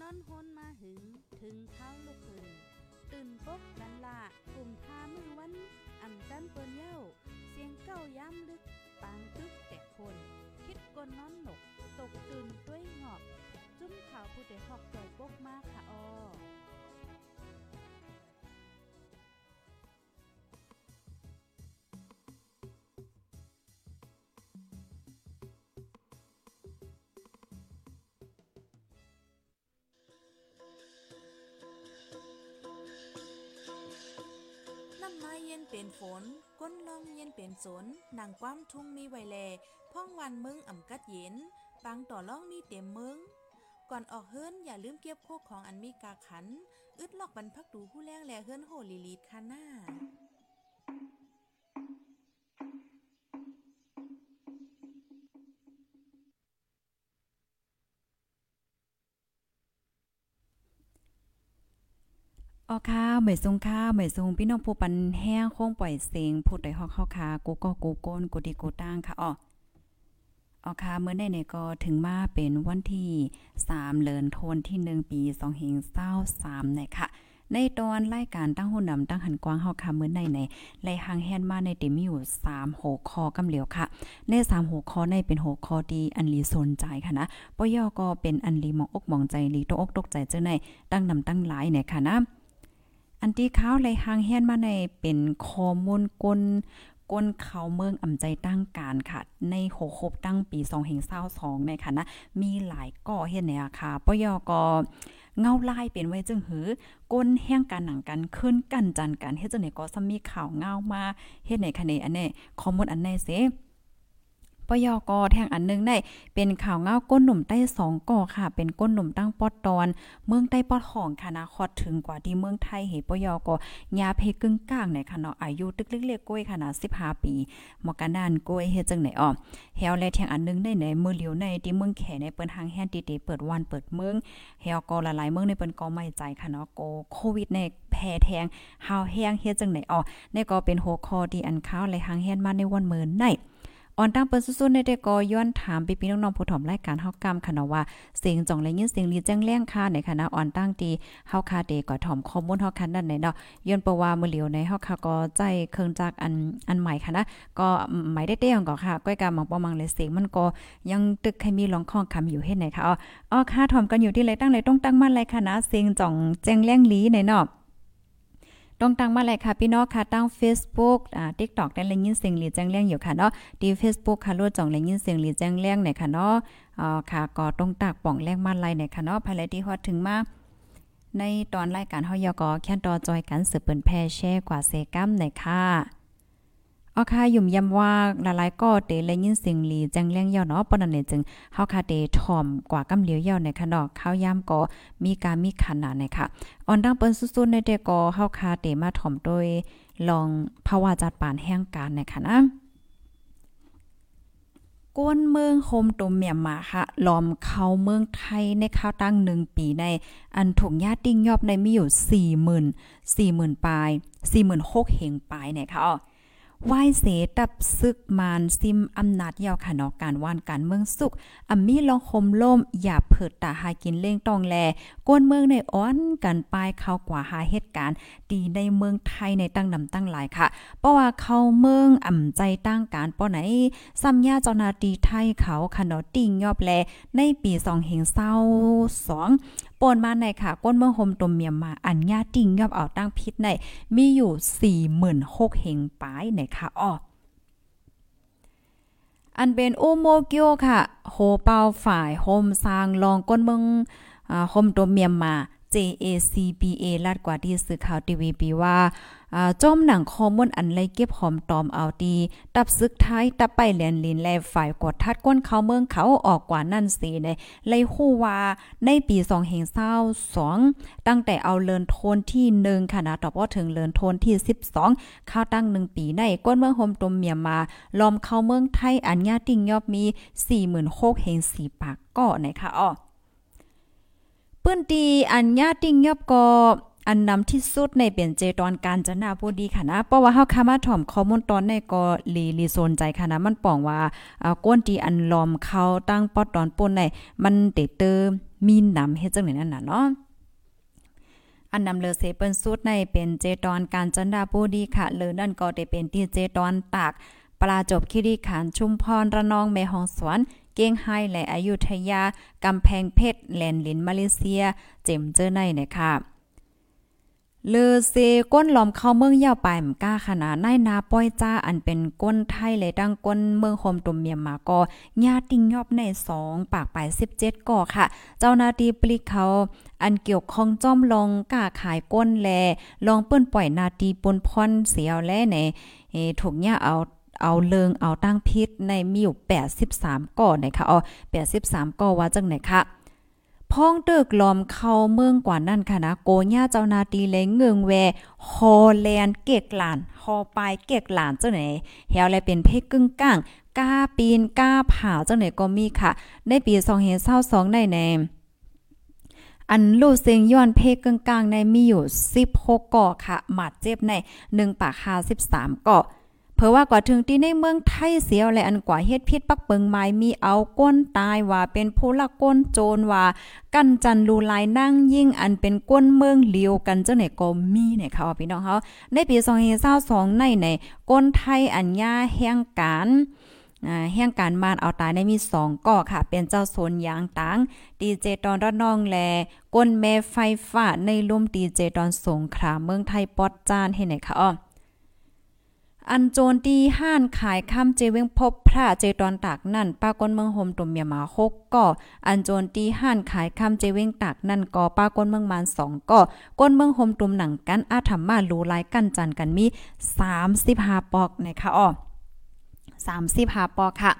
นอนฮนมาหึง ถึงเท้าลูกหึงตื่นปกกันละกลุ่มทามือวันอ่ำจันเปิ้นเย้า เสียงเก้าย้ำลึก ปางตึกแต่คน คิดกนนอนหนก ตกตื่นด้วยหงอบ จุ้มข่าวผู้เด็กหอกใจปกมากค่ะออ ย็นเป็นฝน ก้นลองเย็นเป็นสนนางความทุ่งมีไวแลพ่องวันมึงอ่ำกัดเย็นปังต่อล่องมีเต็มมึง ก่อนออกเฮิรนอย่าลืมเก็บโคกของอันมีกาขัน อึดลอกบรรพักดูผู้แรงแลเฮิรนโหลีลีดคาหน้า ออค่ะเหมยทรงค่ะเหมยทรงพี่น้องผู้ปันแห้งโค้งปล่อยเสียงผู้ใดฮอกเข้าค่ะกูก็กูโกนกูดีกูตั้งค่ะอ้อออค่ะเมื่อในเนี่ยก็ถึงมาเป็นวันที่3เดือนธันวาคมที่1ปี2523เนี่ยค่ะ ในตอนรายการตั้งหุ่นนำตั้งหันกว้างเฮาค่ะมื้อในในไล่หางแฮนมาในต็มมีอยู่3หัวข้อกำเหลียวค่ะ ใน3หัวข้อในเป็นหัวข้อที่อันลีสนใจค่ะนะปยอก็เป็นอันลีมองอกมองใจลีตกอกตกใจเจ้าในตั้งนำตั้งหลายเนี่ยค่ะนะ อันที่ข้าวไหลหางแฮนมาในเป็นข้อมูลกลก้นเขาเมืองอ่ำใจตั้งการค่ะ ในโหครบตั้งปี2022ในค่ะนะมีหลายก่อเฮ็ดในอาคาปยก็เงาลายเป็นไว้จึงหือก้นแห้งการหนังกันขึ้นกันจันกันเฮ็ดจังได๋ก็ซมีข่าวเงามาเฮ็ดในคะแนนอันนี้ข้อมูลอันไหนเส ปยกแท่งอันนึงได้ เป็นข่าวเงาก้นหนุ่มใต้สองก่อค่ะ เป็นก้นหนุ่มตั้งปอดตอน เมืองใต้ปอดของคณะคอดถึงกว่าที่เมืองไทยเหปยกยาเพกึ่งกลางในค่ะเนาะอายุตึกเล็กๆก้อยขนาด15 ปีมกันดานก้อยเฮ็ดจังไหนอ้อเฮวและแท่งอันนึงได้ในมือเหลียวในที่เมืองแขในเปิ้นทางแฮนติเตเปิดวันเปิดเมืองเฮวก็หลายๆเมืองในเปิ้นก็ไม่ใจค่ะเนาะโกโควิดในแพ้แทงหาวแห้งเฮ็ดจังไหนอ้อนี่ก็เป็นหัวข้อที่อันข้าวและหางแฮนมาในวันเมื้อใน ออนตั้งเปิ้นสู้ๆในเด็กก็ย้อนถามไปพี่น้องๆผู้ถอมรายการเฮากำค่ะเนาะว่าเสียงจ่องและยินเสียงลีแจ้งแรงค่ะในคณะออนตั้งตีเฮาคาเดก็ถอมข้อมูลเฮาคันด้านไหนเนาะย้อนประว่ามื้อเหลียวในเฮาคาก็ใจเครื่องจักอันอันใหม่ค่ะนะก็หมายได้เต้งก็ค่ะก้อยกามังปอมังเลยเสียงมันก็ยังตึกใครมีร้องข้องคำอยู่เฮ็ดไหนค่ะอ๋ออ๋อค่ะถอมกันอยู่ที่ไรตั้งไรต้องตั้งมั่นไรค่ะนะเสียงจ่องแจ้งแรงลีในเนาะ ต้องตั้งมาเลยค่ะพี่น้องค่ะตั้ง Facebook อ่า TikTok ได้เลยยินเสียงหลีแจ้งเรื่องอยู่ค่ะเนาะดี Facebook ค่ะรวดจ่องเลยยินเสียงหลีแจ้งเรื่องเนี่ยค่ะเนาะอ่าค่ะก็ต้องตากป่องแรงมาไลเนี่ยค่ะเนาะภายในที่ฮอดถึงมาในตอนรายการเฮายอก็แค่นต่อจอยกันสืบเปิ้นแพร่แช่กว่าเซกัมหนค่ะ เอาค่ะยุ่มยำว่าหลายๆก็เตเลยยินเสียงหลีแจ้งเรื่องยาวเนาะปนนั้นเนี่ยจึงเฮาค่ะเตถ่อมกว่ากำเหลียวยาวในค่ะเนาะข้าวยาก็มีการมีขนาดในค่ะออนดังเปิ้นสุดๆในเด็กก็เฮาคาเตมาถ่อมโดยลองภาวะจัดปานแห่งการในค่ะนะก้นเมืองโฮมตุมเมียมมาค่ะล้อมเข้าเมืองไทยในข้าวตั้ง1ปีใน อันถุงญาติ้งยอบในมีอยู่40,000 40,000ปลาย46,000เหงปลายเนี่ยค่ะอ้อ ไหวเสตับซึกมานซิมอำนาจยาวค่ะเนาะการว่านการเมืองสุขอัมมีลองคมล่มอย่าเผิดตาหากินเล่งตองแลก้นเมืองในอ้อนกันปลายเข้ากว่าหาเหตุการณ์ดีในเมืองไทยในตั้งนำตั้งหลายค่ะ เพราะว่าเขาเมืองอ่ำใจตั้งการป้อไหนซ้ำยาเจ้านาที่ไทยเขาค่ะเนาะติ่งยอบแลในปี2022ปนมาในค่ะก้นเมืองโฮมตมเมียมมาอันญาติ่งยอบเอาตั้งพิษในมีอยู่46,000เฮงปลายในค่ะอ้ออันเป็นอูโมเกียวค่ะโฮเปาฝ่ายโฮมสร้างลองก้นเมืองอ่าโฮมตัวเมียมมา JACBA ลาดกว่าที่สื่อข่าวทีวีปีว่า จอมหนังข้อมูลอันไรเก็บหอมตอมเอาดีตับซึกท้ายตับไปแลนลินแลฝ่ายกดทัดก้นเขาเมืองเขาออกกว่านั่นสิในไลฮู้ว่าในปี2022ตั้งแต่เอาเลินโทนที่1ค่ะนะต่อพอถึงเลินโทนที่ 12ข้าตั้ง 1 ปีในก้นเมืองโฮมตมเมียมาล้อมเข้าเมืองไทยอันญาติ่งยอบมี46,000เฮง4ปากก็นะคะอ้อปื้นตีอัญญาติ่งยอบก็ อันนำที่สุดในเป็นเจตอนการจนาผู้ดีค่ะนะเพราะว่าเฮาคามาถ่อมข้อมูลตอนในก็ลีลีโซนใจค่ะนะมันป้องว่าอ่าก้นตีอันลอมเขาตั้งปอดตอนป่นในมันเตเตอมีนำเฮ็ดจังไหนนั่นน่ะเนาะอันนำเลเซเปิ้นสุดในเป็นเจตอนการจันดาปูดีค่ะเลยนั่นก็ได้เป็นที่เจตอนตากปลาจบคิริขันชุมพรระนองแม่ฮองสวน เก้งไฮและอายุทยากำแพงเพชรแลนลินมาเลเซีย เจมเจอในนะคะ เลอเซก้นหลอมเข้าเมืองยาวไปมก้าขนาดนายนาป้อยจ้าอันเป็นก้นไทยเลยดังก้นเมืองโฮมตุมเมียมมาก็ญาติงยอบใน2ปากไป17ก่อค่ะ เจ้านาที่ปลิกเขาอันเกี่ยวข้องจ้อมลงกล้าขายก้นแล ลองเปิ้นปล่อยนาทีปนพรเสียวแลในเอถูกเนี่ยเอาเอาเลิงเอาตั้งพิษในมีอยู่83ก่อนะคะอ๋อ83ก่อว่าจังไหนคะ พ้องตึกลอมเข้าเมืองกว่านั่นค่ะนะโกญ่าเจ้านาตีเลยเงืองแวฮอแลนเกกหลานฮอปายเกกหลานเจ้าไหนเฮวแลเป็นเพกกึ่งก้างก้าปีนก้าผาเจ้าไหนก็มีค่ะ ในปี2022ในแนอันลูเซงย้อนเพกกึ่งกลางในมีอยู่ 16ก่อค่ะหมัดเจ็บใน1ปาก53ก่อ เพราะว่ากว่าถึงที่ในเมืองไทยเสียวและอันกว่าเฮ็ดพิษปักเปิงไม้มีเอาก้นตายว่าเป็นผู้ละก้นโจรว่า กันจันลูลายนั่งยิ่งอันเป็นก้นเมืองเลียวกันเจ้าไหนก็มีเนี่ยค่ะพี่น้องเฮาในปี2022ในในก้นไทยอันยาแห่งการแห่งการมานเอาตายในมี2ก่อค่ะ เป็นเจ้าโซนยางตังดีเจตอนระนองแลก้นแม่ไฟฟ้าในลุ่มดีเจตอนสงขลาเมืองไทยปอดจานให้ไหนคะอ้อ อันโจนตีห้านขายคำเจเวงพบพระเจตอนตากนั่นป้ากนเมืองโฮมตุ่มเมียมาหกก็อันโจนตีห้านขายคำเจเวงตากนั่นก็ป้ากนเมืองมานสองก็ก้นเมืองโฮมตุ่มหนังกันอาธรรมาลูลายกันจันกันมีสามสิบห้าปอกนะคะอ้อสามสิบห้าปอกค่ะ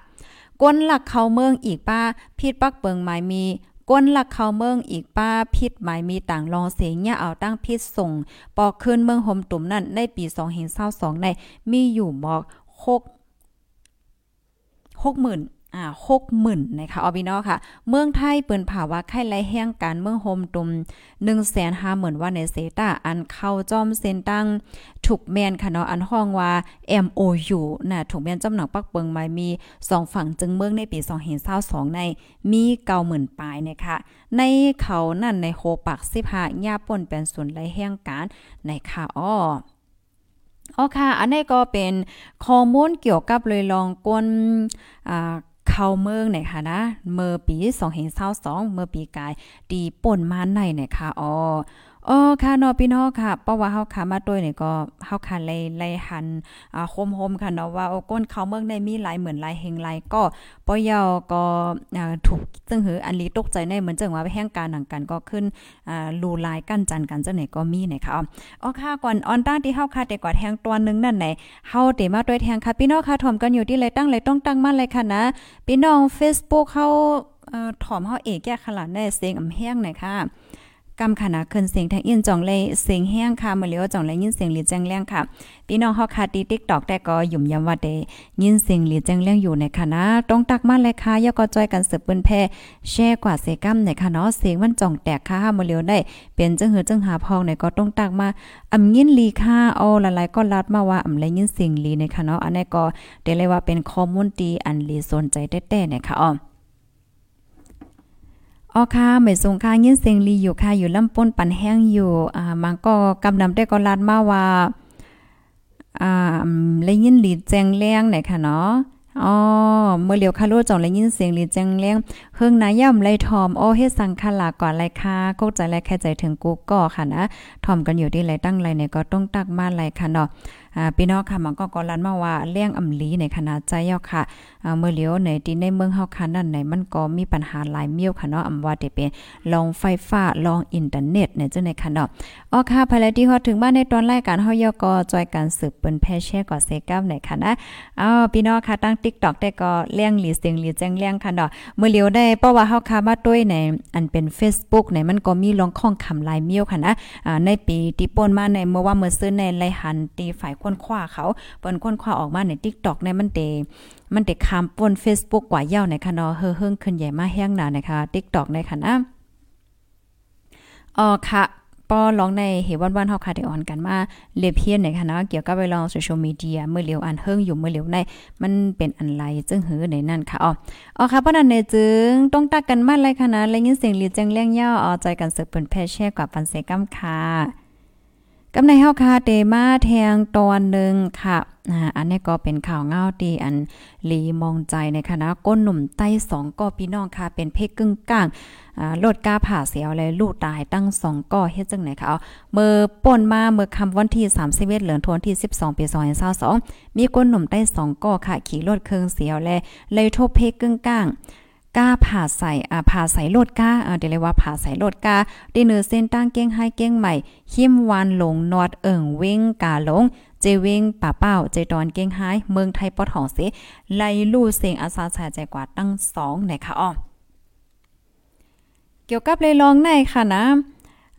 ก้นหลักเขาเมืองอีกป้าพิดปักเปิงหมายมี ก้นหลักเขาเมืองอีกป้าพิษหมายมีต่างรองเสียงเนี่ยเอาตั้งพิษส่ง ปอกขึ้นเมืองหมตุ่มนั่นในปี2เห็นเศร้าสองในมีอยู่บอกหกหกหมื่น หกหมื่นนะคะออบินอค่ะ เมืองไทยเปิ่นผ่าว่าไข้ไรแห้งการเมืองโฮมตุมหนึ่งแสนห้าหมื่นว่าในเซตาอันเข้าจอมเซนตั้งถูกแมนค่ะเนาะอันห้องว่า MOU น่ะถูกแมนจำหนักปักเปิงมามีสองฝั่งจึงเมืองในปี2เห็นเศร้าสองในมีเก้าหมื่นปลายนะคะในเขานั่นในโฮปักสิบห้าญาป่นเป็นส่วนไรแห้งการในค่ะอ้ออ๋อค่ะ อันนี้ก็เป็นข้อมูลเกี่ยวกับเลยลองกวนอ่า เข้าเมืองเนี่ยค่ะนะ เมื่อปี2022เมื่อปีกายตีป่นมาในเนี่ยค่ะอ๋อ อ๋อค่ะเนาะพี่น้องค่ะเพราะว่าเฮาค่ะมาด้วยนี่ก็เฮาค่ะไล่ไล่หันอ่าโฮมๆค่ะเนาะว่าโอ้ก้นเขาเมืองในมีหลายเหมือนหลายเฮงหลายก็ปอยาวก็อ่าถูกซึ่งหืออันนี้ตกใจในเหมือนจังว่าแห่งการหนังกันก็ขึ้นอ่าลูลายกั้นจันกันจังไหนก็มีนี่ยค่ะอ๋อค่ะก่อนออนตั้งที่เฮาค่ะแต่กว่าแทงตัวนึงนั่นไหนเฮาเตมาด้วยแทงค่ะพี่น้องค่ะถ่อมกันอยู่ที่ไรตั้งไรต้องตั้งมาเลยค่ะนะพี่น้อง Facebook เฮาเอ่อถ่อมเฮาเอกแก้ขลาดได้เสียงอำแห้งหน่อยค่ะ กำขนาดขึ้นเสียงทางอินจ่องเลยเสียงแห้งค่ะเมื่อเลียวจ่องเลยยินเสียงหลีแจ้งแรงค่ะพี่น้องเฮาค่ะตี TikTok แต่ก็หยุ่มยำว่าได้ยินเสียงหลีแจ้งแรงอยู่ในคณะต้องตักมาเลยค่ะย่อก็จอยกันสืบปืนแพ่แช่กว่าเสกัมในค่ะเนาะเสียงมันจ่องแตกค่ะเมื่อเลียวได้ เป็นจังหือจังหาพองในก็ต้องตักมาอำยินลีค่ะเอาหลายๆก็ลัดมาว่าอำเลยยินเสียงลีในค่ะเนาะอันนี้ก็ได้เลยว่าเป็นข้อมูลดีอันลีสนใจแต้ๆเนี่ยค่ะอ้อ อ๋อค่ะไม่สงค่ายินเสียงลีอยู่ค่ะ อยู่ลำป้นปันแห้งอยู่อ่ามันก็กำนำได้ก็ลาดมาว่าอ่าเลยยินลีแจงแรงไหนค่ะเนาะอ๋อเมื่อเลียวคาโลจ่องเลยยินเสียงลีแจงแรงเฮิงนาย่ำไลทอมโอ้เฮ็ดสังคลาก่อนไรค่ะกใจแลแค่ใจถึงกูก็ค่ะนะทอมกันอยู่ที่ไรตั้งไรเนี่ยก็ต้องตักมาไรค่ะเนาะ อ่าพี่น้องค่ะมันก็กอลันมาว่าเลี้ยงอำลีในขนาดใจยอค่ะอ่าเมื่อเลียวในที่ในเมืองเฮาค่ะนั่นไหนมันก็มีปัญหาหลายเมียวค่ะเนาะอำว่าได้เป็นลองไฟฟ้าลองอินเทอร์เน็ตเนี่ยจังได๋ค่ะเนาะอ๋อค่ะภายในที่ฮอดถึงบ้านในตอนรายการเฮายอก็จอยกันสืบเปิ้นแพแช่ก่อเซกัมไหนค่ะนะอ้าวพี่น้องค่ะตั้ง TikTok ได้ก็เลี้ยงหลีเสียงหลีแจ้งเลี้ยงค่ะเนาะเมื่อเลียวได้เพราะว่าเฮาค่ะมาด้วยในอันเป็น Facebook ในมันก็มีลองข้องคำหลายเมียวค่ะนะอ่าในปีที่ป่นมาในเมื่อว่าเมื่อซื้อในไลหันตีฝ่ายค้นคว้าเขาเปิ้นค้นคว้าออกมาใน TikTok ในมันเตมันเตคามปน Facebook กว่าเย้าในคะเนาะเฮือๆขึ้นใหญ่มาแห้งหนานะคะ TikTok ในค่ะนะอ๋อค่ะปอลองในเหวันวันเฮาค่ะได้อ่อนกันมาเลียเพียนในค่ะนะเกี่ยวกับไปลองโซเชียลมีเดียเมื่อเหลียวอันเฮิงอยู่เมื่อเหลียวใน มันเป็นอันไรจึงหือในนั่นค่ะอ๋ออ๋อค่ะเพราะนั้นในจึงต้องตักกันมาเลยค่ะนะและยินเสียงลีแจ้งเลี้ยงย่อเอาใจกันสึกเปิ้นแพ่แช่กว่าปันเสกำค่ะ กำในเฮาค่ะเตมาแทงตอนหนึ่งค่ะอันนี้ก็เป็นข่าวเงาตีอันลีมองใจในคณะก้นหนุ่มใต้สองก็พี่น้องค่ะ เป็นเพศกึ่งกลางอ่าลดกาผ่าเสียวเลยลูกตายตั้งสองก็เฮ็ดจังไหนคะเอาเมื่อป่นมาเมื่อคำวันที่31เหลือนทวนที่ 12 ปี2022มีก้นหนุ่มใต้สองก็ค่ะ ขี่รถเครื่องเสียวแลเลยทบเพศกึ่งกลาง ก้าผ่าใส่อ่าผ่าใส่โลดก้าอ่าเดี๋ยวเรียกว่าผ่าใส่โลดก้าดีเนอร์เส้นตั้งเก้งให้เก้งใหม่หิมวานหลงนอดเอิ่งเว้งกาหลงเจเวงป่าเป้าเจดอนเก้งไฮเมืองไทยปอทองเสไลลู่เสียงอาซาชาใจกว่าตั้งสองไหนคะอ้อเกี่ยวกับเลยลองในค่ะนะ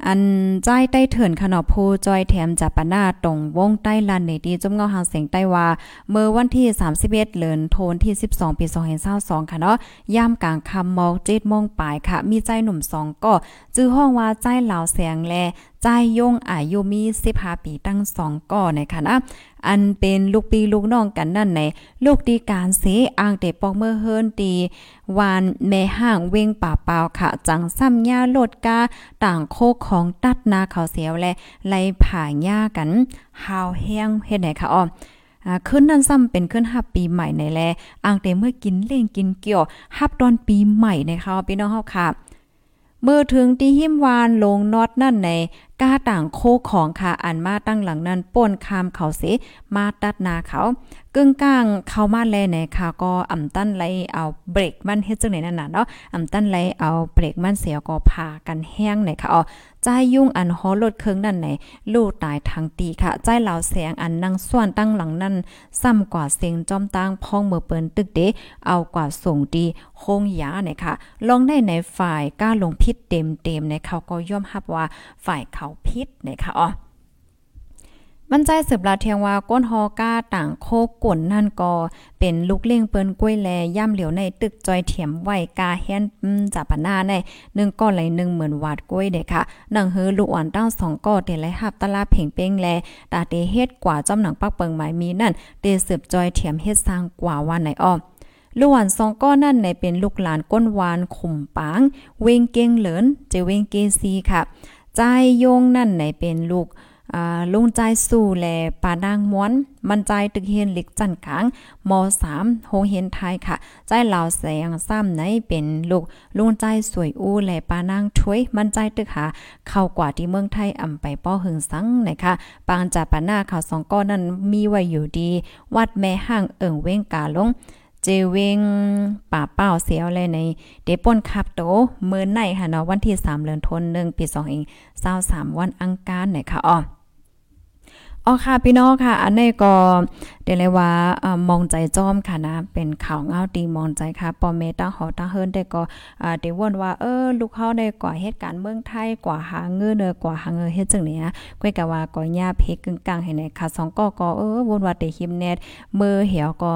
อันใจใต้เถินขนอพูจอยแถมจับปะหน้าตรงวงใต้ลันในดีจมเงาหางเสียงใต้ว่า เมื่อวันที่ 31เดือนโทนที่ 12 ปี2022ค่ะเนาะย่ามกลางคำมอก7โมงปลายค่ะ มีใจหนุ่มสองก็จื้อห้องว่าใจเหล่าแสงแล ใจยงอายุมี15ปีตั้งสองก่อในค่ะนะอันเป็นลูกปีลูกน้องกันนั่นในลูกดีการเสอ่างเตปอกเมื่อเฮิรนตีวานแม่ห้างเวงป่าเปล่าค่ะ จังซ้ำย่าโลดกาต่างโคกของตัดนาเขาเสียวและไล่ผ่าหญ้ากันหาวแห้งเฮ็ดไหนคะอ้ออ่าขึ้นนั่นซ้ำเป็นขึ้นฮับปีใหม่ในแลอ่างเตเมื่อกินเล่งกินเกี่ยวฮับตอนปีใหม่ในค่ะพี่น้องเฮาค่ะเมื่อถึงที่หิมวานลงนอดนั่นในก้าต่างโคของค่ะอันมาตั้งหลังนั้นป่นคามเขาเสมาตัดนาเขากึ่งกลางเข้ามาแลในค่ะก็อ่ำตั้นไลเอาเบรกมันเฮ็ดจังไหนนั่นน่ะเนาะอ่ำตั้นไลเอาเบรกมันเสียก็พากันแห้งในค่ะอ๋อใจยุ่งอันฮอรถเครื่องนั่นไหนลูกตายทางตีค่ะใจเหล่าแสงอันนั่งส่วนตั้งหลังนั้นซ้ำกว่าเสียงจอมตั้งพ้องเมื่อเปิ้นตึกเดเอากว่าส่งดีโคงยาเนี่ยค่ะลองได้ในฝ่ายกล้าลงพิษเต็มๆในเขาก็ย่อมรับว่าฝ่ายเขาพิษนะคะอ๋อมันใจสืบลาเทียงว่าก้นฮอก้าต่างโคก่นนั่นก็เป็นลูกเลี้ยงเปิ้นกล้วยแลย่ำเหลียวในตึกจอยเถียมไว้กาแฮนจับปนาในหนึ่งก้อนไหลหนึ่งเหมือนวาดกล้วยเด็กค่ะหนังฮือลูกอ่อนตั้งสองก้อเตไหลหับตลาเพ่งเป้งแลตาเตเฮ็ดกว่าจอมหนังปักเปิงหมายมีนั่นเตสืบจอยเถียมเฮ็ดสร้างกว่าวันไหนอ้อลูกหวานสองก้อนนั่นในเป็นลูกหลานก้นวานขุมปาง เวงเกงเหลินเจเวงเกซีค่ะ ใจโยงนั่นในเป็นลูกลุงใจสู่แลปานางม้วน มันใจตึกเฮียนหลิกจันกลางม3โฮเฮียนไทยค่ะ ใจเหล่าแสงซ้ำในเป็นลูกลุงใจสวยอู้แลปานางช่วย มันใจตึกหาเข้ากว่าที่เมืองไทยอำไปป้อหึงสังนะคะปางจาปานาข่าวสองก้อนนั้นมีไว้อยู่ดี วัดแม่ห้างเอิ่งเว้งกาลง เจเวงป่าเป้าเสียวเลยในเดป่นคับโตเมื่อในค่ะเนาะวันที่ 3เดือนธันวาคมปี2เอง23วันอังคารหน่อยค่ะอ๋ออ๋อค่ะพี่น้องค่ะ อันนี้ก็เดเลยว่ามองใจจ้อมค่ะนะเป็นข่าวเงาตีมองใจค่ะปอเมตั้งหอตั้งเฮิรนได้ก็เดววนว่าเออลูกเฮาได้ก่อเหตุการณ์เมืองไทยกว่าหาเงินเนอกว่าหาเงินเฮ็ดจังนี้นะก้อยกะว่าก็ย่าเพกกึ่งกลางให้ในค่ะสองก็ก็เออวนว่าแต่หิมเน็ตเมื่อเหี่ยวก็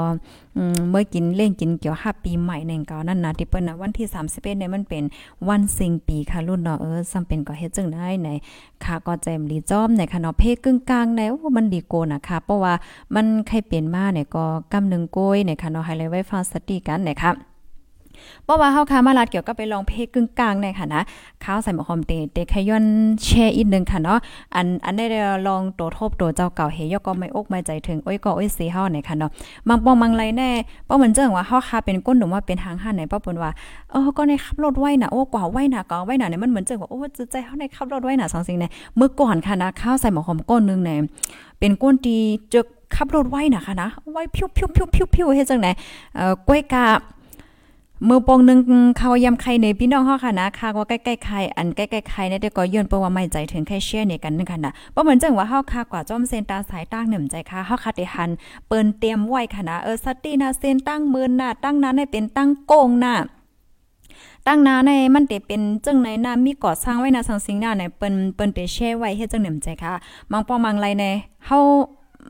อืมเมื่อกินเล่นกินเกี่ยว5ปีใหม่ในเก่านั่นนะที่เปิ้นนะวันที่31เนี่ยมันเป็นวันสิงปีค่ะรุ่นเนาะเออซ้ำเป็นก็เฮ็ดจังได้ในค่ะก็แจมลีจ้อมในค่ะเนาะเพกกึ่งกลางในโอ้มันดีโกนะคะเพราะว่ามันใครให้เป็นมาเนี่ยก็กำหนึ่งโกยเนี่ยค่ะเนาะให้เลยไว้ฟังสติกันนะคะเพราะว่าเฮาค่ะมาลาดเกี่ยวกับไปลองเพลงกึ่งกลางในค่ะนะข้าวใส่หมอหอมเตเตขย้อนแชร์อีกนึงค่ะเนาะอันอันได้ลองโตทบโตเจ้าเก่าเฮยก็ไม่อกไม่ใจถึงโอ้ยก็โอ้ยสีเฮาในค่ะเนาะบางปองบางไรแน่ป้อเหมือนเจิงว่าเฮาค่ะเป็นก้นหนุ่มว่าเป็นทางหันไหนป้อปนว่าเออก็ในขับรถไว้น่ะโอ้กว่าไว้น่ะก็ไว้น่ะเนี่ยมันเหมือนเจิงว่าโอ้ใจเฮาในขับรถไว้น่ะสองสิ่งเนี่ยเมื่อก่อนค่ะนะข้าวใส่หมอหอมก้นนึงเนี่ยเป็นก้นที่จึก ขับรถไว้นะคะนะไว้พิ้วพิ้วพิ้วพิ้วพิ้วเฮ็ดจังไหนเอ่อก้วยกามือปองนึงเขายำไข่ในพี่น้องเฮาค่ะนะค่ะว่าใกล้ๆไข่อันใกล้ๆไข่เนี่ยก็ย้อนเปว่าไม่ใจถึงแค่เชียร์เนี่ยกันนึงค่ะนะบ่เหมือนจังว่าเฮาค่ะกว่าจอมเซนตาสายตั้งหนึ่มใจค่ะเฮาค่ะได้หันเปิ้นเตรียมไว้ค่ะนะเออสตินะเซนตั้งมือหน้าตั้งนั้นให้เป็นตั้งโกงหน้าตั้งนาในมันเตเป็นจังไหนนามีก่อสร้างไว้นาสังสิงหน้าในเปิ้นเปิ้นเตแช่ไว้เฮ็ดจังหนึ่มใจค่ะบางปอมังไรในเฮา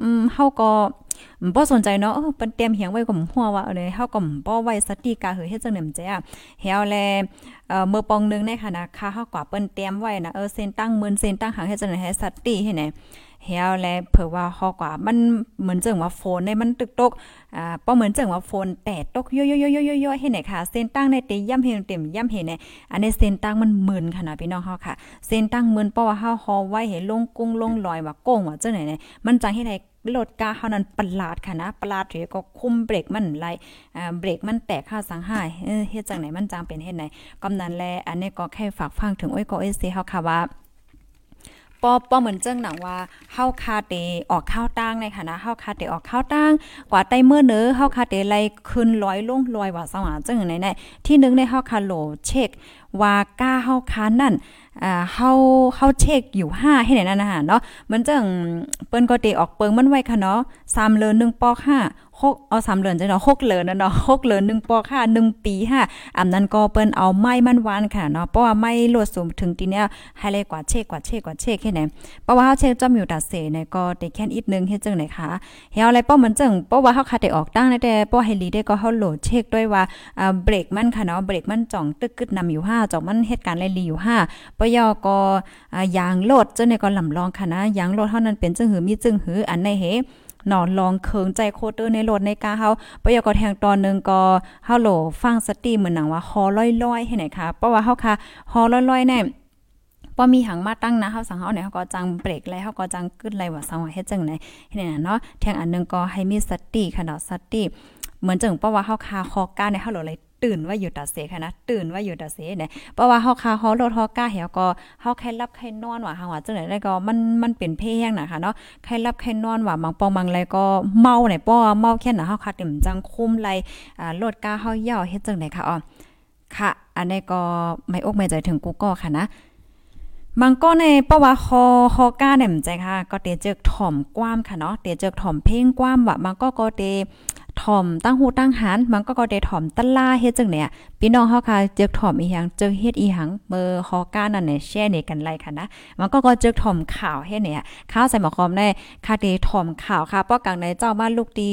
อืมเฮาก็บ่สนใจเนาะเออเปิ้นเตรียมเหียงไว้ก็หัวว่าเลยเฮาก็บ่ไว้สติกาเฮเฮ็ดจังได๋มแจ้ะเฮาแลเอ่อมือปองนึงในค่ะค่าเฮากว่าเปิ้นเตรียมไว้นะเออเส้นตั้งหมื่นเส้นตั้งหางเฮ็ดจังได๋ให้สติให้ไหนเฮาและเผื่อว่าฮากว่ามันเหมือนเจังว่าโฟนในมันตึกตกอ่าป้อเหมือนเจังว่าโฟนแตกตกย่อยๆๆๆๆให้ไหนค่ะเส้นตั้งในเตย่ำเฮเต็มย่ำเฮไหนอันนี้เส้นตั้งมันหมื่นขนาดพี่น้องเฮาค่ะเส้นตั้งหมื่นเพราะว่าเฮาฮอไว้ให้ลงกุ้งลงลอยว่าโก้งว่าเจังไหนเนี่ยมันจังให้ได้รถกาเฮานั้นประหลาดค่ะนะประหลาดเถก็คุมเบรกมันไหลอ่าเบรกมันแตกค่าสังหายเออเฮ็ดจังไหนมันจังเป็นเฮ็ดไหนกำนั้นแลอันนี้ก็แค่ฝากฟังถึงอ้อยก็เอเซเฮาค่ะว่า ปอปอเหมือนเจ้งหนังว่าเฮาคาเตออกข้าวตั้งในค่ะนะเฮาคาเตออกข้าวตั้งกว่าใต้เมื่อเนอเฮาคาเตไล่ขึ้นร้อยลงลอยว่าสว่างจังไหนไหนที่นึงในเฮาคาโหลเช็คว่าก้าเฮาคานั่นอ่าเฮาเฮาเช็คอยู่5ให้ไหนนั่นน่ะเนาะมันจังเปิ้นก็เตออกเปิงมันไว้ค่ะเนาะ3เลน1ปอก5 6เอา3เดือนจังเนาะ6เหลนนะเนาะ6เลน1ปอก5 1ปี5อำนั้นก็เปิ้นเอาไม้มันวานค่ะเนาะเพราะว่าไม้ลวดสูงถึงทีเนี้ยให้เลยกว่าเช็คกว่าเช็คกว่าเช็คแค่ไหนเพราะว่าเฮาเช็คจอมอยู่ตัดเสเนี่ยก็ได้แค่อีกนึงเฮ็ดจังไหนคะเฮาอะไรเป้อมันจังเพราะว่าเฮาคาได้ออกตั้งแต่เป้อให้ลีได้ก็เฮาโหลดเช็คด้วยว่าอ่าเบรกมันค่ะเนาะเบรกมันจ่องตึกกึดนำอยู่5จ่องมันเหตุการณ์ไล่ลีอยู่5ปยอก็อ่ายางโลดจังได๋ก็ลำลองค่ะนะยางโลดเฮานั้นเป็นจังหือมีจังหืออันในเฮ นอนลองเคิงใจโคเตอร์ในรถในกาเฮาประยก็แทงตอนนึงก็เฮาโหลฟังสติเหมือนหนังว่าฮอลอยๆให้ไหนคะเพราะว่าเฮาค่ะฮอลอยๆเนี่ยพอมีหังมาตั้งนะเฮาสังเฮาเนี่ยเฮาก็จังเบรกแล้วเฮาก็จังกึดไลว่าสังว่าเฮ็ดจังไหนเฮ็ดเนาะแทงอันนึงก็ให้มีสติค่ะเนาะสติเหมือนจังเพราะว่าเฮาคาคอก้าในเฮาโหลเลย ตื่นว่าอยู่ตาเสค่ะนะตื่นว่าอยู่ตาเสเนี่ยเพราะว่าเฮาคาฮอรถฮอก้าเหี่ยวก็เฮาแค่รับแค่นอนว่าหาว่าจังได๋ได้ก็มันมันเป็นเพงนะคะเนาะแค่รับแค่นอนว่าบางปองบางไรก็เมาเนี่ยป้อเมาแค่น่ะเฮาคาเต็มจังคุมไรอ่ารถก้าเฮาย่อเฮ็ดจังได๋ค่ะอ๋อค่ะ อันนี้ก็ไม่อกไม่ใจถึงกูก็ค่ะนะบางก็ในเพราะว่าคอคอก้าเนี่ยใจค่ะ ก็เตเจอกถ่อมกว้ามค่ะเนาะเตเจอกถ่อมเพ่งกว้ามว่าบางก็ก็เต ถ่อมตั้งหูตั้งหันมันก็ก็ได้ถ่อมตะล่าเฮ็ดจังเนี่ยพี่น้องเฮาค่ะเจอถ่อมอีหยังเจอเฮ็ดอีหยังเบอร์ฮอก้านั่นเนี่ยแช่ในกันไล่ค่ะนะมันก็ก็เจอถ่อมข่าวเฮ็ดเนี่ยข้าวใส่หมอคอมได้ค่ะเดถ่อมข่าวค่ะป้อกลางในเจ้าบ้านลูกดี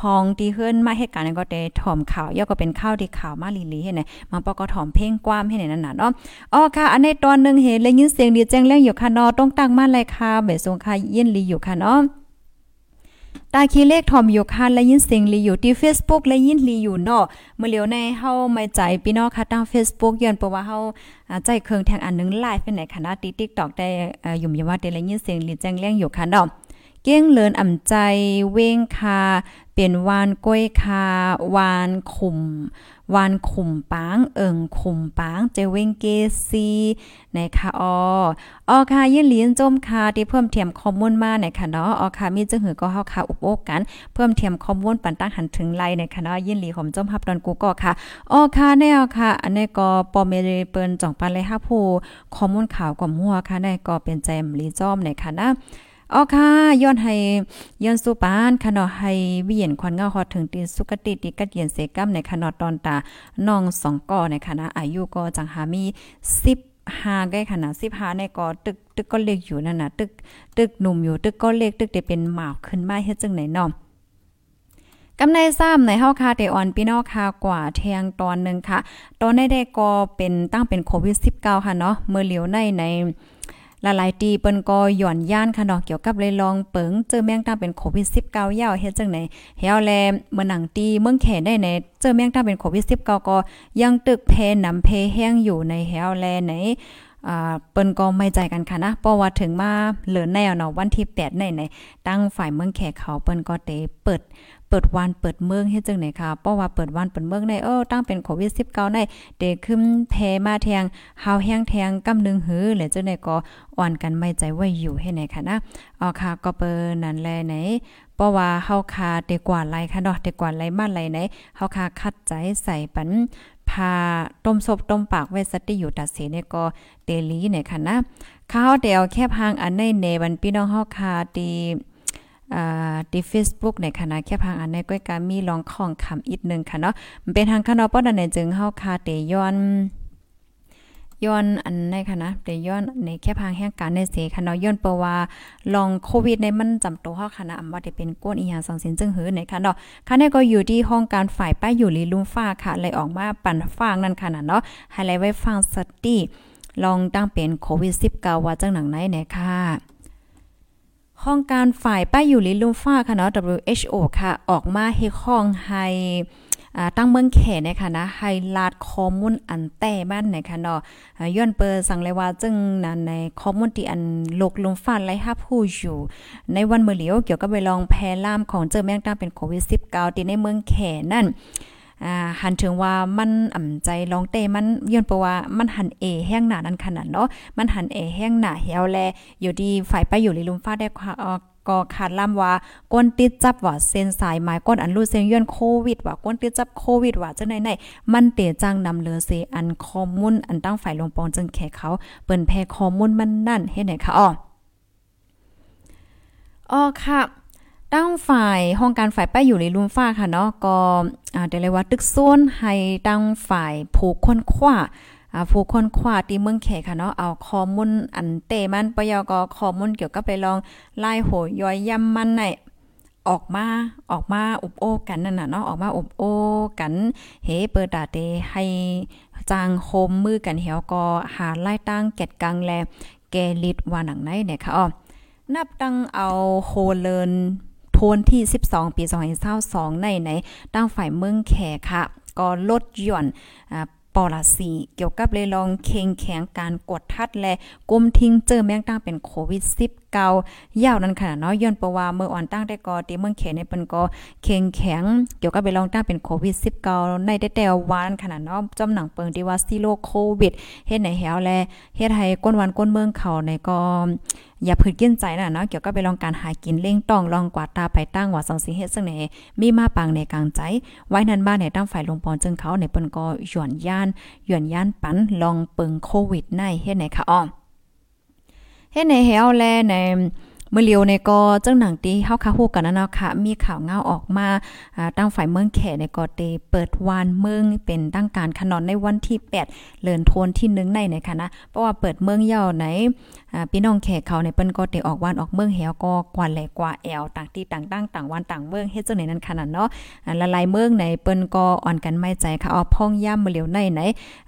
ห้องดีเฮือนมาเหตุการก็ได้ถ่อมข่าวย่อก็เป็นข้าวที่ข่าวมาลีๆเฮ็ดเนี่ยมันปอก็ถ่อมเพ่งกว้ามเฮ็ดเนี่ยนั่นน่ะเนาะอ๋อค่ะ อันในตอนนึงเห็นเลยยินเสียงดีแจ้งเร่งอยู่ค่ะเนาะต้องตั้งมาเลยค่ะเบสงค่ะยินลีอยู่ค่ะเนาะ ตาคีเลขทอมอยู่คันและยินเสียงลีอยู่ที่ Facebook และยินลีอยู่เนาะเมื่อเหลียวในเฮาไม่ใจพี่น้องค่ะทาง Facebook ย้อนเพราะว่าเฮาใจเครื่องแทงอันนึงไลฟ์เป็นไหนคณะติ๊กต็อกได้ยุ่มยว่าได้และยินเสียงลีแจ้งเลี้ยงอยู่ค่ะเนาะ เก้งเลินอ่ำใจ เว้งคา เปลี่ยนวานก้อยคา วานขุม วานขุมปาง เอิงขุมปางเจเวงเกซีนคะอออค่ะยินเลียนจมค่ะที่เพิ่มเทียมข้อมูลมาในค่ะเนาะออค่ะมีจังหือก็เฮาค่ะอุปโภคกัน เพิ่มเทียมข้อมูลปันตั้งหันถึงไลในค่ะเนาะยินหลีผมจมฮับดอนกูก็ค่ะออค่ะแน่ค่ะ อันนี้ก็ปอเมเรเปิ้นจ่องปันเลยค่ะผู้ข้อมูลข่าวกว่าหัวค่ะในก็เป็นใจมลีจอมในค่ะนะ อ๋อค่ะย้อนให้ย้อนสุปานค่ะเนาะให้วิเยนควันเงาฮอดถึงตีนสุกติติกัดเย็นเสกัมในค่ะเนาะตอนตาน้องสองก่อในค่ะอายุก็จังหามี10 5ใกล้ขนาด15ในก็ตึกตึกก็เล็กอยู่นั่นน่ะตึกตึกหนุ่มอยู่ตึกก็เล็กตึกได้เป็นหมากขึ้นมาเฮ็ดจังไหนเนาะกำในซ้ำในเฮาคาเตออนพี่น้องคากว่าเทียงตอนนึงค่ะ ตอนได้ก็เป็นตั้งเป็นโควิด 19 ค่ะเนาะเมื่อเหลียวในใน หลายๆ ตีเปิ้นก็หย่อนย่านค่ะเนาะเกี่ยวกับเลยลองเปิงเจอแมงตาเป็นโควิด19ยาวเฮ็ดจังไหนเฮาแลเมื่อหนังตีเมืองแขได้ในเจอแมงตาเป็นโควิด19ก็ยังตึกเพนำเพแห้งอยู่ในเฮาแลในอ่าเปิ้นก็ไม่ใจกันค่ะนะเพราะว่าถึงมาเหลือแนวเนาะวันที่8ในในตั้งฝ่ายเมืองแขเขาเปิ้นก็เตเปิด เปิดวันเปิดเมืองเฮ็ดจังไหนค่ะเพราะว่าเปิดวันเปิดเมืองในเออตั้งเป็นโควิด19ในเดขึ้นแพมาแทงเฮาแห้งแทงกำนึงหือและจังได๋ก็อ่อนกันไม่ใจไว้อยู่ให้ไหนค่ะนะอ๋อค่ะก็เปิ้นนั่นแลไหนเพราะว่าเฮาคาเตกว่าไหลค่ะเนาะเตกว่าไหลมาไหลไหนเฮาคาคัดใจใส่ปันพาต้มศพต้มปากไว้สติอยู่ตัดเสเนี่ยก็เตลีเนี่ยค่ะนะข้าวเดียวแค่พังอันในเนบันพี่น้องเฮาคาตี ที่ Facebook ในคณะแค่พังอันในก้อยกามีลองของคำอีกนึงค่ะเนาะมันเป็นทางคณะป้อดันในจึงเฮาคาเตย้อนย้อนอันในค่ะนะแต่ย้อนในแค่พางแห่งการในเสค่ะเนาะย้อนเปว่าลองโควิดในมันจำตัวเฮาค่ะนะอำว่าได้เป็นก้นอีหยังสังสินจึงหือในค่ะเนาะค่ะนี่ก็อยู่ที่ห้องการฝ่ายป้ายอยู่ลีลุมฟ้าค่ะเลยออกมาปั่นฟางนั่นค่ะนะเนาะให้ไลท์ไว้ฟังสติลองตั้งเป็นโควิด19ว่าจังหนังไหนไหนค่ะ ห้องการฝ่ายป้ายอยู่ลิลุมฟ้าค่ะเนาะ WHO ค่ะ ออกมาให้ห้องให้ตั้งเมืองแขนะคะนะไฮไลท์ข้อมูลอันแต่บ้านนะคะเนาะย้อนเปิดสั่งเลยว่าจึงนั้นในข้อมูลที่อันลกลมฟ้าไล่ฮับผู้อยู่ ในวันเมื่อเหลียวเกี่ยวกับไปลองแพร่ล่ามของเจอแมงตั้งเป็นโควิด 19 ที่ในเมืองแขนั่น อ่าหันถึงว่ามันอ่ำใจลองเตมันย้อนเพราะว่ามันหันเอแห้งหนานั้นขนาดเนาะมันหันเอแห้งหนาเหี่ยวแลอยู่ดีฝ่ายไปอยู่ลิลุมฟ้าได้ก็ขาดล่ำว่าก้นติดจับว่าเส้นสายหมายก้นอันรู้เส้นย้อนโควิดว่าก้นติดจับโควิดว่าจังไหนๆมันเตจังนำเลือเซอันข้อมูลอันตั้งฝ่ายลงปองจึงแขกเขาเปิ้นแพ้ข้อมูลมันนั่นเฮ็ดไหนคะอ้ออ๋อค่ะ ตั้งฝ่ายห้องการฝ่ายป้ายอยู่ในลุมฟ้าค่ะเนาะก็อ่าเดี๋ยวเลยว่าตึกโนให้ตั้งฝ่ายผูกคนขว้าอ่าผู้คนขวาที่เมืองแขกค่ะเนาะเอาข้อมูลอันเตมันปยกข้อมูลเกี่ยวกับไปลองไล่โหย้อยย่ำมันในออกมาออกมาอุบโอกันนั่นน่ะเนาะออกมาอุบโอกันเฮเปิดตาเตให้จางโฮมมือกันเหี่ยวก็หาไล่ตั้งแกดกังแลแกลิดว่าหนังไหนเนี่ยค่ะอ๋อนับตั้งเอาโฮเลิน ทวนที่ 12 ปี2022ในไหนตั้งฝ่ายเมืองแขค่ะ ก็ลดหย่อนอ่าปอลาสีเกี่ยวกับเลยลองเค็งแข็งการกดทัดและกุมทิ้งเจอแมงตั้งเป็นโควิด 19 ยาวนั้นขนาดเนาะย้อนประว่าเมื่ออ่อนตั้งได้ก็ตีเมืองเขในเปิ้นก็เค็งแข็งเกี่ยวกับไปลองตั้งเป็นโควิด 19 ในได้แต่วานขนาดเนาะจำหนังเปิงที่ว่าซีโรโควิดเฮ็ดในแหวแลเฮ็ดให้ก้นวันก้นเมืองเขาในก็อย่าพืดกินใจนะเนาะเกี่ยวกับไปลองการหากินเล่งต้องลองกวาดตาไปตั้งว่าสังสิเฮ็ดซึ่งไหนมีมาปังในกลางใจ ไว้นั้นบ้านในตั้งฝ่ายลงปอนจึงเขาในเปิ้นก็หย่อนย่านหย่อนย่านปันลองเปิงโควิดในเฮ็ดไหนคะอ้อเฮ็ดในเฮาแลใน เมื่อเลียวในก็จังหนังตีเฮาคาฮู้กันนะเนาะค่ะ มีข่าวเงาออกมาตั้งฝ่ายเมืองแขในก็เตเปิดวานเมืองเป็นตั้งการขนอนในวันที่ 8เลือนโทนที่1ในในค่ะนะ เพราะว่าเปิดเมืองเย่าไหนพี่น้องแขกเขาในเปิ้นก็เตออกวานออกเมืองแหวก็กว่าแหลกว่าแอวต่างที่ต่างตั้งต่างวันต่างเมืองเฮ็ดจังไหนนั้นขนาดเนาะละลายเมืองในเปิ้นก็อ่อนกันไม่ใจค่ะเอาพ่องย่ำเมื่อเลียวในไหน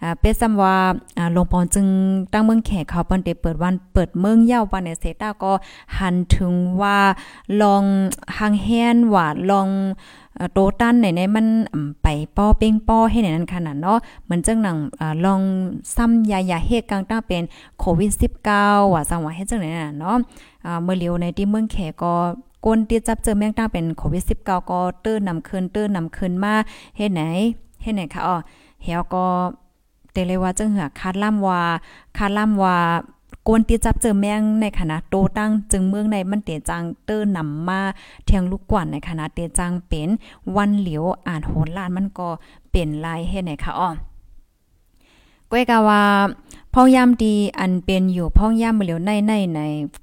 อ่เป็นซ้ำว่าอ่าลงปอนจึงตั้งเมืองแขกเขาเปิ้นเตเปิดวันเปิดเมืองเย่าวันในเซต้าก็หันถึงว่าลองหางแฮนว่าลองโตตันไหนในมันไปป้อเป้งป้อให้ในนั้นขนาดเนาะเหมือนจังหนังลองซ้ำยายาเฮกกลางตั้งเป็นโควิด 19 ว่าสังว่าเฮ็ดจังไหนน่ะเนาะเมื่อเลียวในที่เมืองแขก็ก้นที่จับเจอแมงตั้งเป็นโควิด 19 ก็เตื้อนำคืนเตื้อนำคืนมาเฮ็ดไหนเฮ็ดไหนคะอ๋อเฮาก็เตเลยว่าจังเหือคาดล่ำว่าคาดล่ำว่า กวนตีจับเจอแมงในคณะโตตั้งจึงเมืองในมันเตจังเตอร์นำมาเทียงลูกกวนในคณะเตจังเป็นวันเหลียวอ่านโหนลานมันก็เป็นลายเฮ็ดไหนคะอ้อก้อยกาว่าพ่อยามดีอันเป็นอยู่พ่อยามเหลียวในในใน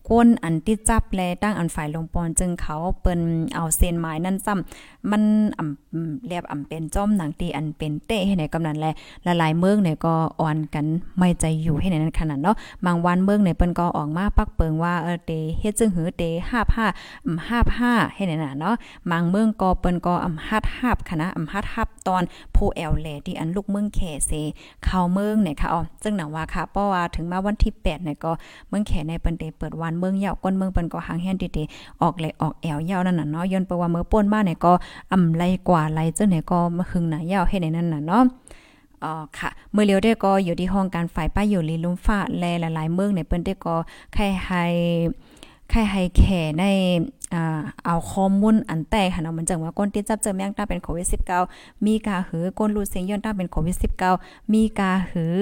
ก้นอันที่จับแลตั้งอันฝ่ายลงปอนจึงเขาเปิ้นเอาเส้นไม้นั่นซ้ำมันอ่ำเรียบอ่ำเป็นจ้อมหนังตีอันเป็นเตะให้ไหนกำนันแลละลายเมืองเนี่ยก็อ่อนกันไม่ใจอยู่ให้ไหนนั้นขนาดเนาะบางวันเมืองเนี่ยเปิ้นก็ออกมาปักเปิงว่าเออเตเฮ็ดจึงหือเต55อ่ำ55ให้ไหนน่ะเนาะบางเมืองก็เปิ้นก็อ่ำฮัดฮับคณะอ่ำฮัดฮับตอนผู้แอลแลที่อันลูกเมืองแขเซเข้าเมืองเนี่ยค่ะอ๋อจึงหนังว่าค่ะ เพราะว่าถึงมาวันที่8เนี่ยก็เมืองแขในเปิ้นเต้เปิดวันเมืองยาวก้นเมืองเปิ้นก็หางแฮนติๆออกเลยออกแอวยาวนั่นน่ะเนาะย้อนไปว่าเมื่อป่นมาเนี่ยก็อำไรกว่าไรเจังไหนก็มาหึงหน้ายาวให้ในนั่นน่ะเนาะอ๋อค่ะ เมื่อเลียวได้ก็อยู่ที่ห้องการฝ่ายป้ายอยู่ลีลุมฟ้าแลหลายๆเมืองในเปิ้นได้ก็ใครให้ ใครให้แข่ในอ่าเอาข้อมูลอันแตกค่ะเนาะมันจังว่าก้นติดจับเจอแมงตาเป็นโควิด19มีกาหือก้นรูดเสียงย้อนตาเป็นโควิด19มีกาหือ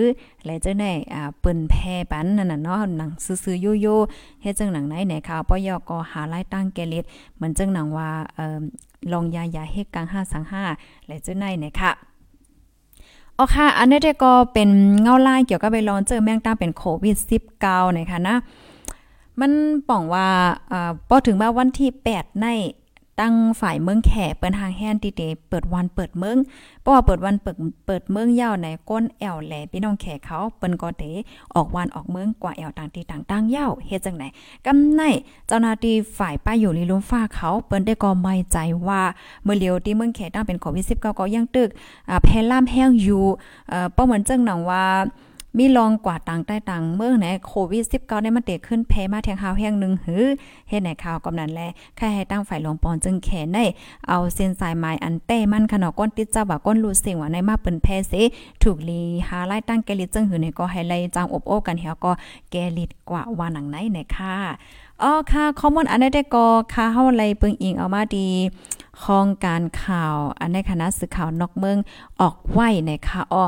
และเจ้าไหนอ่าเปิ้นแพ้ปันนั่นน่ะเนาะหนังซื่อๆโยๆเฮ็ดจังหนังไหนไหนข่าวปยกหาไล่ตั้งแกลิดเหมือนจังหนังว่าเอ่อลองยายาเฮ็ดกลาง5สัง5และเจ้าไหนเนี่ยค่ะอ๋อค่ะ อันนี้ก็เป็นเงาไลายเกี่ยวกับไปลองเจอแมงตาเป็นโควิด19นะคะนะ มันป่องว่าอ่าพอถึงมาวันที่ 8 ในตั้งฝ่ายเมืองแข่เปิ้นทางแฮนติเตเปิดวันเปิดเมืองเพราะว่าเปิดวันเปิดเปิดเมืองยาวในก้นแอวแหลพี่น้องแข่เขาเปิ้นก็เตออกวันออกเมืองกว่าแอวต่างที่ต่างตั้งยาวเฮ็ดจังไหนกำไนเจ้าหน้าที่ฝ่ายป้ายอยู่ลีลุมฟ้าเขาเปิ้นได้ก็ไม่ใจว่าเมื่อเลียวที่เมืองแข่ตั้งเป็นโควิด19ก็ยังตึกอ่าแพร่ล่ามแห้งอยู่เอ่อป้อเหมือนจังหนังว่า มีลองกว่าต่างใต้ต่างเมื่อไหนโควิด19ได้มาเตะขึ้นแพ้มาแทงข่าวแห้งหนึ่งหือเฮ็ดไหนข่าวกำนันแลใครให้ตั้งฝ่ายหลวงปอนจึงแขนได้เอาเส้นสายไม้อันเต้มันขนาดก้นติดเจ้าว่าก้นรูเสียงว่าในมาเปิ้นแพ้เสถูกลีหาไล่ตั้งแกลิดจึงหือในก็ให้ไล่จางอบโอ้กันเหี่ยก็แกลิดกว่าว่าหนังไหนไหนค่ะอ๋อค่ะข้อมูลอันได้ก็ค่ะเฮาไล่เปิงอิงเอามาดีห้องการข่าว อันในคณะสื่อข่าวนอกเมืองออกไหวในค่ะอ้อ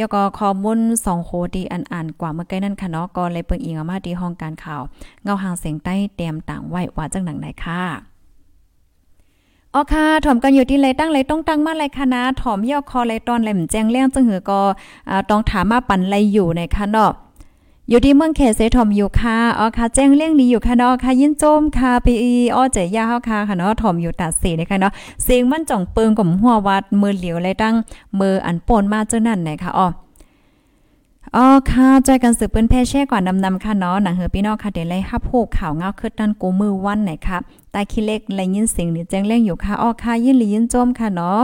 ยกอข้อมูลสองโคดีอันอ่านกว่าเมื่อกี้นั่นค่ะเนาะก็เลยเปิงอิงมาที่ห้องการข่าว เงาหางเสียงใต้เตรียมต่างไว้ว่าจังหนังไหนค่ะอ๋อค่ะถ่อมกันอยู่ที่ไรตั้งไรต้องตั้งมาไรคณะถ่อมย่อคอไรตอนไรมแจ้งเลี้ยงจังหือก็อ่าต้องถามมาปันไรอยู่ในค่ะเนาะ อยู่ที่เมืองเขตเซทอมอยู่ค่ะอ๋อค่ะแจ้งเรื่องนี้อยู่ค่ะเนาะค่ะยินโจมค่ะปีอ๋อเจยาเฮาค่ะค่ะเนาะถอมอยู่ตัดสีนะคะเนาะเสียงมันจ่องเปิงกับหัววัดมือเหลียวไรตั้งมืออันปนมาเจ้านั่นนคะอ๋อ อ๋อค่ะใจกันสืบเปิ้นแพ่แช่กว่านำนำค่ะเนาะหนังเหือพี่น้องค่ะเดี๋ยวไล่ฮับฮูกข่าวเงาขึ้นนั่นกูมือวันไหนค่ะตาขี้เล็กไลยินเสียงหรือแจ้งเร่งอยู่ค่ะอ๋อค่ะยินหรือยินโจมค่ะเนาะ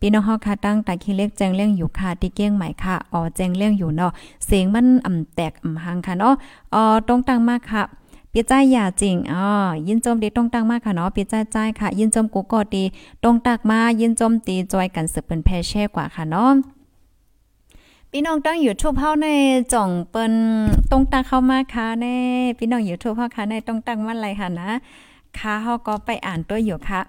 พี่น้องเฮาค่ะตั้งตาขี้เล็กแจ้งเร่งอยู่ค่ะที่เก้งใหม่ค่ะอ๋อแจ้งเร่งอยู่เนาะเสียงมันอ่ำแตกอ่ำหังค่ะเนาะอ๋อตรงตั้งมากค่ะเปียใจอย่าจริงอ๋อยินจมดีตรงตั้งมากค่ะเนาะเปียใจใจค่ะ ยินจมกูก็ดีตรงตักมายินจมตีจอยกันสืบเปิ้นแพ่แช่กว่าค่ะเนาะ พี่น้องตั้งอยู่ทูบเฮาในจ่องเปิ้นตรงตักเข้ามาค่ะแน่พี่น้องอยู่ทูบเฮาค่ะในตรงตักมันไรค่ะนะค่ะเฮาก็ไปอ่านตัวอยู่ค่ะ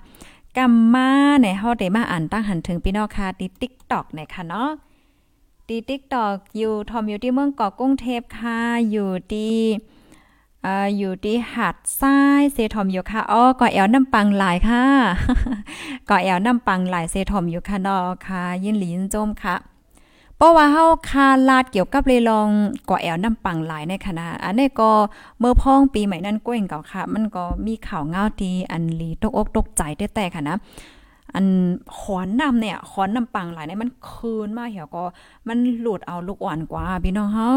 กัมมาในเฮาได้มาอ่านตั้งหันถึงพี่น้องค่ะที่ TikTok ในค่ะเนาะที่ TikTok อยู่ทอมอยู่ที่เมืองเกาะกรุงเทพค่ะอยู่ที่อ่อยู่ที่หัดทรายเซทอมอยู่ค่ะอ๋อก่อแอวน้ำปังหลายค่ะก่อแอวน้ำปังหลายเซทอมอยู่ค่ะเนาะค่ะ ยินหลีนจมค่ะ เพราะว่าเฮาคาลาดเกี่ยวกับเลยลองก่อแอวน้ำปังหลายในคณะอันนี้ก็เมื่อพ้องปีใหม่นั้นก้วยเก่าค่ะ มันก็มีข่าวเงาทีอันลีตกอกตกใจแต่ๆค่ะนะอันขอนน้ำเนี่ยขอนน้ำปังหลายเนี่ยมันคืนมาเหี่ยวก็มันหลุดเอาลูกอ่อนกว่าพี่น้องเฮา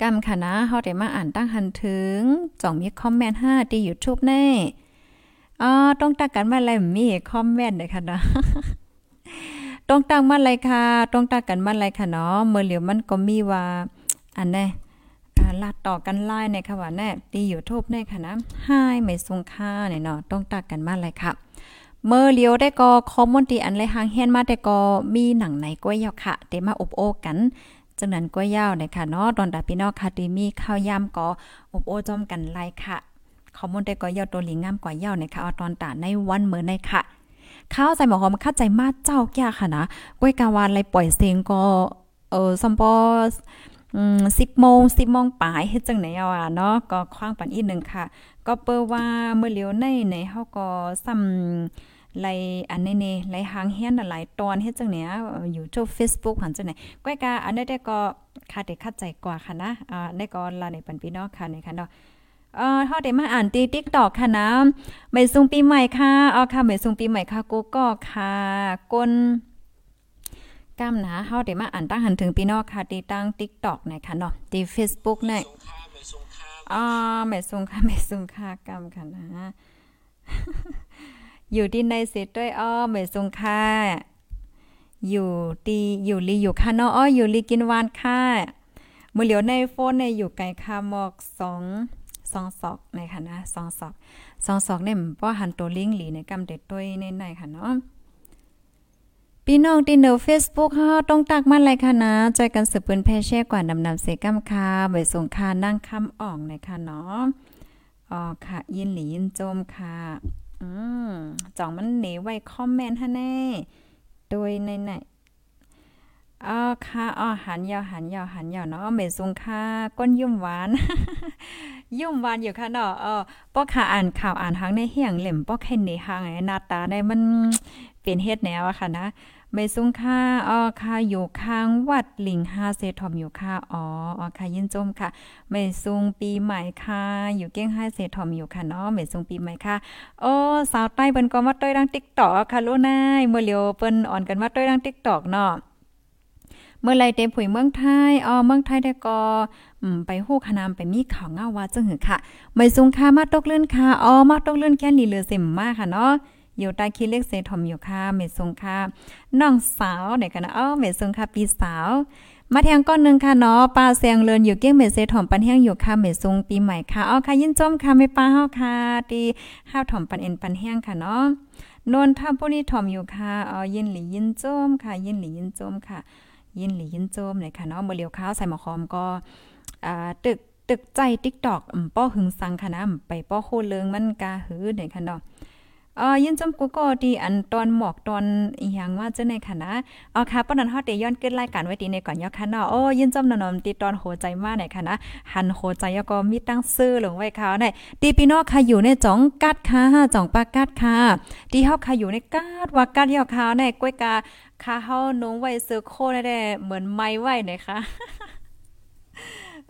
กำค่ะนะเฮาได้มาอ่านตั้งหันถึงจ่องมีคอมเมนต์5ที่ YouTube แน่อ๋อต้องตักกันมาอะไรมีคอมเมนต์เลยค่ะนะ ต้องตั้งมาเลยค่ะต้องตั้งกันมาเลยค่ะเนาะเมื่อเหลียวมันก็มีว่า อันแน่ลาดต่อกันไล่ในค่ะว่าแน่ตีอยู่ทบในค่ะนะให้ไม่ทรงค่าเนี่ยเนาะต้องตักกันมาเลยค่ะ เมื่อเลียวได้ก็คอมมอนตีอันเลยหางเฮนมาแต่ก็มีหนังไหนก้วยยาวค่ะเตมาอบโอกันจังนั้นก้วยยาวเนี่ยค่ะเนาะตอนดาพี่นอค่ะตีมีข้าวยำก็อบโอจอมกันไล่ค่ะคอมมอนได้ก็ยาวตัวหลิงงามกว่าเยาวเนี่ยค่ะเอาตอนตาในวันเมื่อในค่ะ ข้าวใส่หมอหอมเข้าใจมากเจ้าแก่ค่ะนะก้วยกาวานไรปล่อยเสียงก็เออซัมปออืมสิบโมงสิบโมงปลายเฮ็ดจังไหนเอาอะเนาะก็คว้างปันอีกหนึ่งค่ะ ก็เปิดว่าเมื่อเลียวในในเฮาก็ซ้ำไลอันนี้นี่ไลหางเฮียนหลายตอนเฮ็ดจังเนี้ยอยู่ทุก Facebook หันจังไหนก้อยกาอันนี้ได้ก็คาดได้คัดใจกว่าค่ะนะอ่าได้ก็ลาในปันพี่น้องค่ะในค่ะเนาะ เออเฮาได้มาอ่านตี TikTok ค่ะนะไม่ซุงปีใหม่ค่ะเอาค่ะไม่ซุงปีใหม่ค่ะกูก็ค่ะก้นกำนะเฮาได้มาอ่านตั้งหันถึงพี่น้องค่ะตีตั้ง TikTok นะคะเนาะตี Facebook เนี่ยอ่าไม่ซุงค่ะไม่ซุงค่ะกำค่ะนะอยู่ที่ในเสร็จด้วยอ้อไม่ซุงค่ะอยู่ตีอยู่ลีอยู่ค่ะเนาะอ้ออยู่ลีกินวานค่ะมือเหลียวในโฟนเนี่ยอยู่ไกลค่ะหมอกสอง ซองซอกในค่ะนะซองซอกซองซอกเนี่ยป้อหันตัวลิงหลีในกำเด็ดด้วยในในค่ะเนาะพี่น้องที่เนอ Facebook เฮาต้องตักมันเลยค่ะนะใจกันสืบปืนแพ่แช่กว่านำนำเสกำคาใบสงคานั่งคำอ่องในค่ะเนาะอ๋อค่ะ ยินหลียินโจมค่ะ อืมจ่องมันเหนไว้คอมเมนต์ฮะแน่โดยในไหน อ๋อค่ะอ๋อหันยาวหันยาวหันยาวเนาะเมซุงค่ะก้นยุ่มหวาน ยุ่มหวานอยู่ค่ะเนาะเออป้อค่ะอ่านข่าวอ่านทางในเฮียงเหล่มป้อแค่ในหางไอ้หน้าตาได้มันเป็นเฮ็ดแนวอะค่ะนะไม่ซุงค่าอ๋อค่ะอยู่ข้างวัดหลิงฮาเซทอมอยู่ค่ะอ๋ออ๋อค่ะยินจมค่ะไม่ซุงปีใหม่ค่ะอยู่เก้งไฮเซทอมอยู่ค่ะเนาะไม่ซุงปีใหม่ค่ะโอ้สาวใต้เปิ้นก็มาต้อยดัง TikTok ค่ะลูกนายเมื่อเลียวเปิ้นอ่อนกันมาต้อยดัง TikTok เนาะ เมื่อไรเต็มผุยเมืองไทยอ๋อเมืองไทยได้ก็อไปฮู้ขนามไปมีข่าวเงาว่าจังหือค่ะไม่ซุงค่ามาตกเลื่อนค่ะอ๋อมาตกเลื่อนแค่ลีเรือเซ็มมากค่ะเนาะอยู่ใต้คิดเลขเซทอมอยู่ค่ะเมซุงค่ะน้องสาวไหนกันนะอ๋อเมซุงค่ะปีสาว มาแทงก้อนหนึ่งค่ะเนาะปลาแซงเลินอยู่เกี้ยงเมเซถอมปันแห้งอยู่ค่ะเมซุงปีใหม่ค่ะอ๋อค่ะยินจมค่ะไม่ป้าเฮาค่ะตีห้าวถอมปันเอ็นปันแห้งค่ะเนาะนนท่าพวกนี้ถอมอยู่ค่ะอ๋อยินหลียินจมค่ะ ยินหลียินจมค่ะ ยินหลียินโจมเลยค่ะเนาะเมื่อเลียวข้าวใส่หมอคอมก็ตึกตึกใจติ๊กตอกป้อหึงสังค่ะนะไปป้อโคเลิงมันกาหือเนี่ยค่ะเนาะ อ่อยินจมกูก็ดีอันตอนหมอกตอนอีหยังว่าจะในค่ะนะเอาค่ะปานนั้นเฮาได้ย้อนเกิดรายการไว้ดีในก่อนยอค่ะเนาะโอ้ยินจมนอนตีตอนโหใจมากเนี่ยค่ะนะหันโหใจแล้วก็มีตั้งซื้อลงไว้ค่ะในตีพี่น้องค่ะอยู่ในจ่องกัดค่ะจ่องปากกัดค่ะที่เฮาค่ะอยู่ในกัดว่ากัดยอค่ะในกล้วยกาค่ะเฮานงไว้ซื้อโคได้เหมือนไม้ไว้นะคะ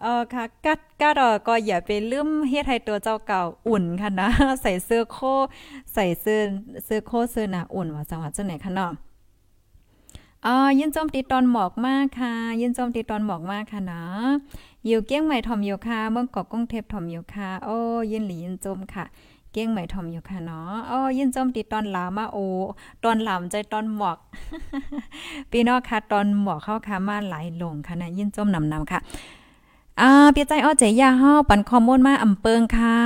เออค่ะกัดกัดเออก็อย่าไปลืมเฮ็ดให้ตัวเจ้าเก่าอุ่นค่ะนะ ใส่เสื้อโคใส่เสื้อเสื้อโคเสื้อหนาอุ่นว่าจังหวัดจังไหนคะเนาะอ๋อยินจมตีตอนหมอกมากค่ะ ยินจมตีตอนหมอกมากค่ะนะอยู่เกี้ยงใหม่ทอมอยู่ค่ะเมืองเกาะกงเทพทอมอยู่ค่ะโอ้ยินหลียินจมค่ะ เกี้ยงใหม่ทอมอยู่ค่ะเนาะโอ้ยินจมตีตอนหลามาโอตอนหลามใจตอนหมอกพี่น้องค่ะตอนหมอกเข้าค่ะมาหลายหลงค่ะนะยินจมนำนำค่ะ อ่าเปียใจอ้อเจยาเฮาปันคอมมอนมาอำเปิงค่ะ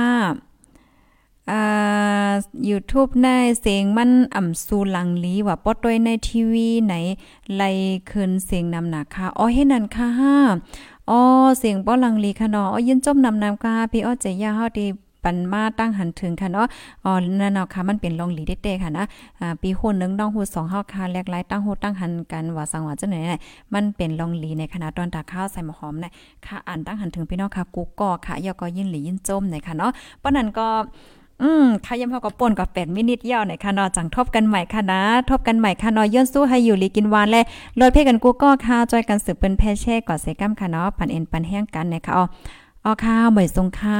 อ่า YouTube ในเสียงมันอ่ำสูหลังลีว่าปอต้วยในทีวีไหนไล่คืนเสียงนำหนาค่ะอ๋อเฮ็ดนั่นค่ะอ๋อเสียงป้อหลังลีค่ะเนาะอ๋อยินจมนำนำค่ะพี่อ้อเจยาเฮาดี ปันมาตั้งหันถึงค่ะเนาะอ๋อนั่นเนาะค่ะมันเป็นลองหลีเด้ๆค่ะนะอ่าปีหุ่นนึงน้องหูสองเฮาค่ะแลกหลายตั้งหูตั้งหันกันว่าสังว่าจังไหนเนี่ยมันเป็นลองหลีในขณะตอนตาข้าวใส่หมอหอมเนี่ยค่ะอ่านตั้งหันถึงพี่น้องค่ะกูก็ค่ะยอก็ยิ่นหลียิ่นจมหน่ยค่ะเนาะเพราะนั้นก็อืมค่ะยำพอก็ป่นก็8มินิทยาวหน่อยค่ะนาะจังทบกันใหม่ค่ะนะทบกันใหม่ค่ะนาะย้อนสู้ให้อยู่ลีกินวานและลดเพกันกูก็ค่ะจอยกันสืบเป็นแพแช่ก่อเสกัมค่ะเนาะปันเอ็นปันแห้งกันนะคะอ๋ออ๋อค่ะบ่อยทรงค่ะ